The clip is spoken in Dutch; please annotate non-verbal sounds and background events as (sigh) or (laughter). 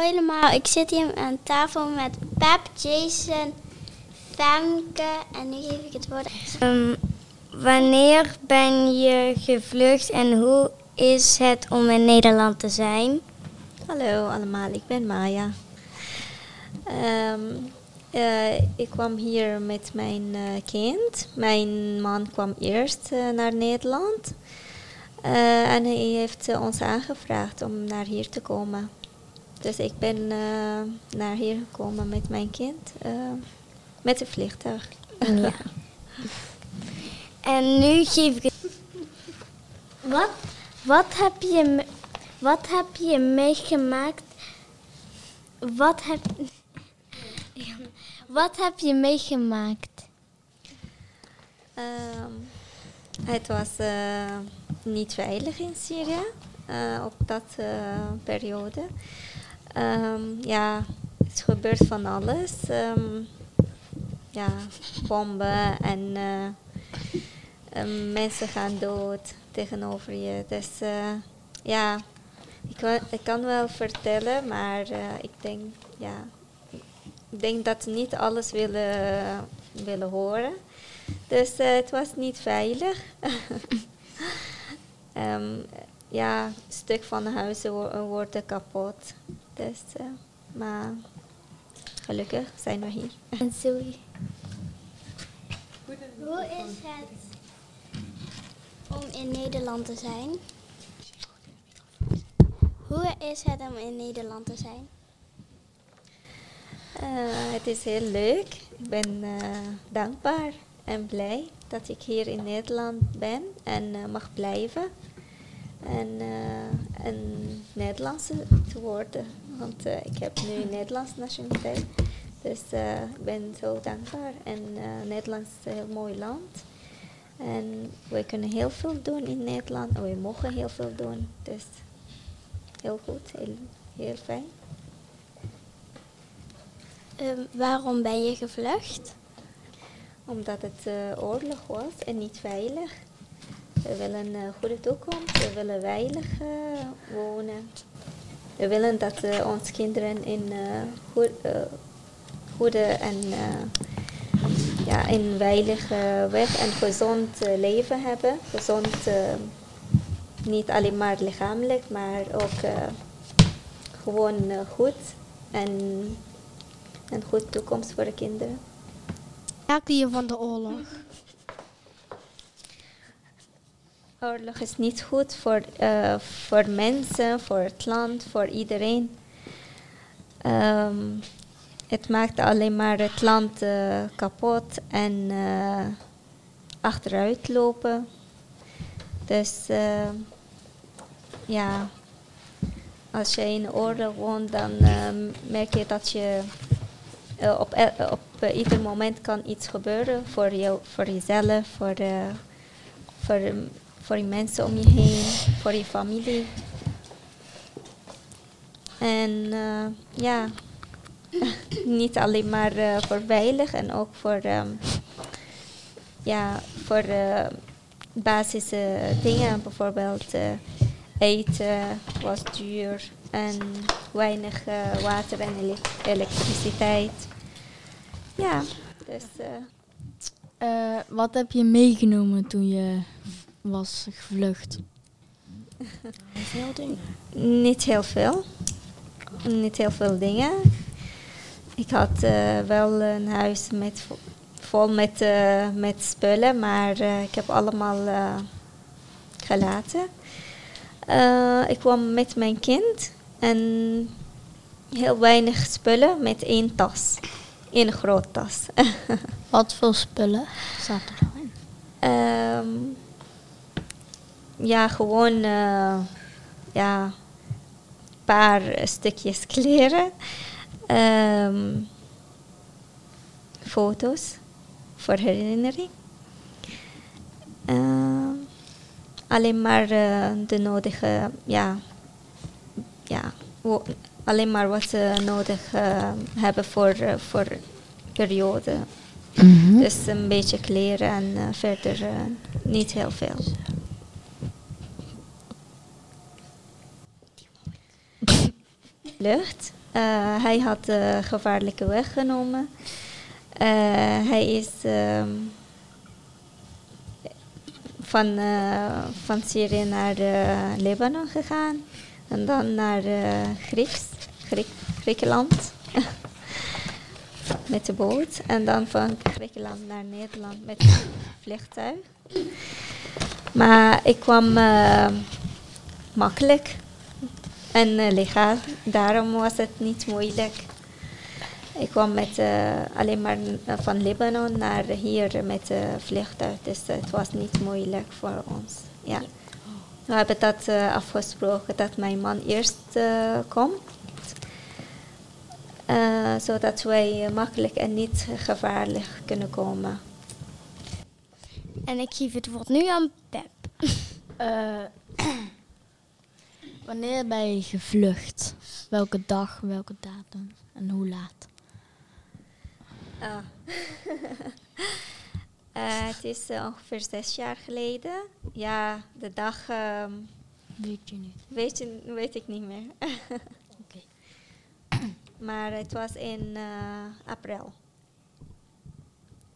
Hoi allemaal, ik zit hier aan tafel met Pep, Jason, Femke en nu geef ik het woord. Um, wanneer ben je gevlucht en hoe is het om in Nederland te zijn? Hallo allemaal, ik ben Maya. Um, uh, ik kwam hier met mijn uh, kind. Mijn man kwam eerst uh, naar Nederland. en hij heeft ons aangevraagd om naar hier te komen. Dus ik ben naar hier gekomen met mijn kind. met een vliegtuig. Ja. (laughs) en nu geef ik. Wat, wat, heb je, wat heb je meegemaakt? Wat heb, (laughs) wat heb je meegemaakt? Um, het was uh, niet veilig in Syrië uh, op dat periode. Um, ja, het gebeurt van alles. Um, ja, bomben en mensen gaan dood tegenover je. Dus ja, ik, ik, kan wel vertellen, maar ik denk, ja, ik denk dat ze niet alles willen, willen horen. Dus het was niet veilig. (laughs) ja, een stuk van huizen wo worden kapot. Dus, uh, maar gelukkig zijn we hier. (laughs) En Zoe? Hoe is het om in Nederland te zijn? Hoe is het om in Nederland te zijn? Uh, het is heel leuk. Ik ben uh, dankbaar en blij dat ik hier in Nederland ben en uh, mag blijven. En een Nederlandse te worden. Want ik heb nu Nederlands nationaliteit. Dus ik ben zo dankbaar. En Nederland is een heel mooi land. En we kunnen heel veel doen in Nederland. En we mogen heel veel doen. Dus heel goed, heel, heel fijn. Um, waarom ben je gevlucht? Omdat het uh, oorlog was en niet veilig. We willen een goede toekomst, we willen veilig uh, wonen. We willen dat uh, onze kinderen in goed, goede en ja, een veilige weg en gezond leven hebben. Gezond, niet alleen maar lichamelijk, maar ook gewoon goed en een goede toekomst voor de kinderen. Maakte je van de oorlog? Oorlog is niet goed voor, uh, voor mensen, voor het land, voor iedereen. Um, het maakt alleen maar het land uh, kapot en uh, achteruit lopen. Dus ja, als je in oorlog woont, dan merk je dat je op, uh, op ieder moment kan iets gebeuren voor, jou, voor jezelf, voor, voor, voor de mensen om je heen, voor je familie. En ja, (laughs) niet alleen maar voor veilig en ook voor, um, ja, voor basische dingen, bijvoorbeeld eten was duur en weinig water en ele elektriciteit. Ja, dus. Wat heb je meegenomen toen je was gevlucht? veel dingen. Niet heel veel. Niet heel veel dingen. Ik had wel een huis met, vol met, met spullen, maar ik heb allemaal gelaten. ik kwam met mijn kind en heel weinig spullen met één tas. Eén grote tas. (laughs) Wat voor spullen zaten er nou in? Um, ja, gewoon uh, ja, een paar stukjes (laughs) kleren. Um, foto's voor herinnering. Uh, alleen maar uh, de nodige ja, ja, alleen maar wat ze nodig uh, hebben voor, voor periode. Mm -hmm. Dus een beetje kleren en verder niet heel veel. Lucht. Eh, hij had de gevaarlijke weg genomen. Eh, hij is ehm, van, eh, van Syrië naar Libanon gegaan. En dan naar Grieks, Griek, Griekenland. (laughs) met de boot. En dan van Griekenland naar Nederland met het (laughs) vliegtuig. Maar ik kwam makkelijk en eh, legaal. Daarom was het niet moeilijk. Ik kwam met, eh, alleen maar eh, van Libanon naar hier met vliegtuig. Dus het was niet moeilijk voor ons. Ja. We hebben dat eh, afgesproken dat mijn man eerst eh, komt. Eh, zodat wij makkelijk en niet gevaarlijk kunnen komen. En ik geef het woord nu aan Pep. Wanneer ben je gevlucht? Welke dag, welke datum en hoe laat? Ah. (laughs) Eh, het is eh, ongeveer zes jaar geleden. Ja, de dag ehm, Weet je niet. weet, je, weet ik niet meer. (laughs) Oké. maar het was in eh, april.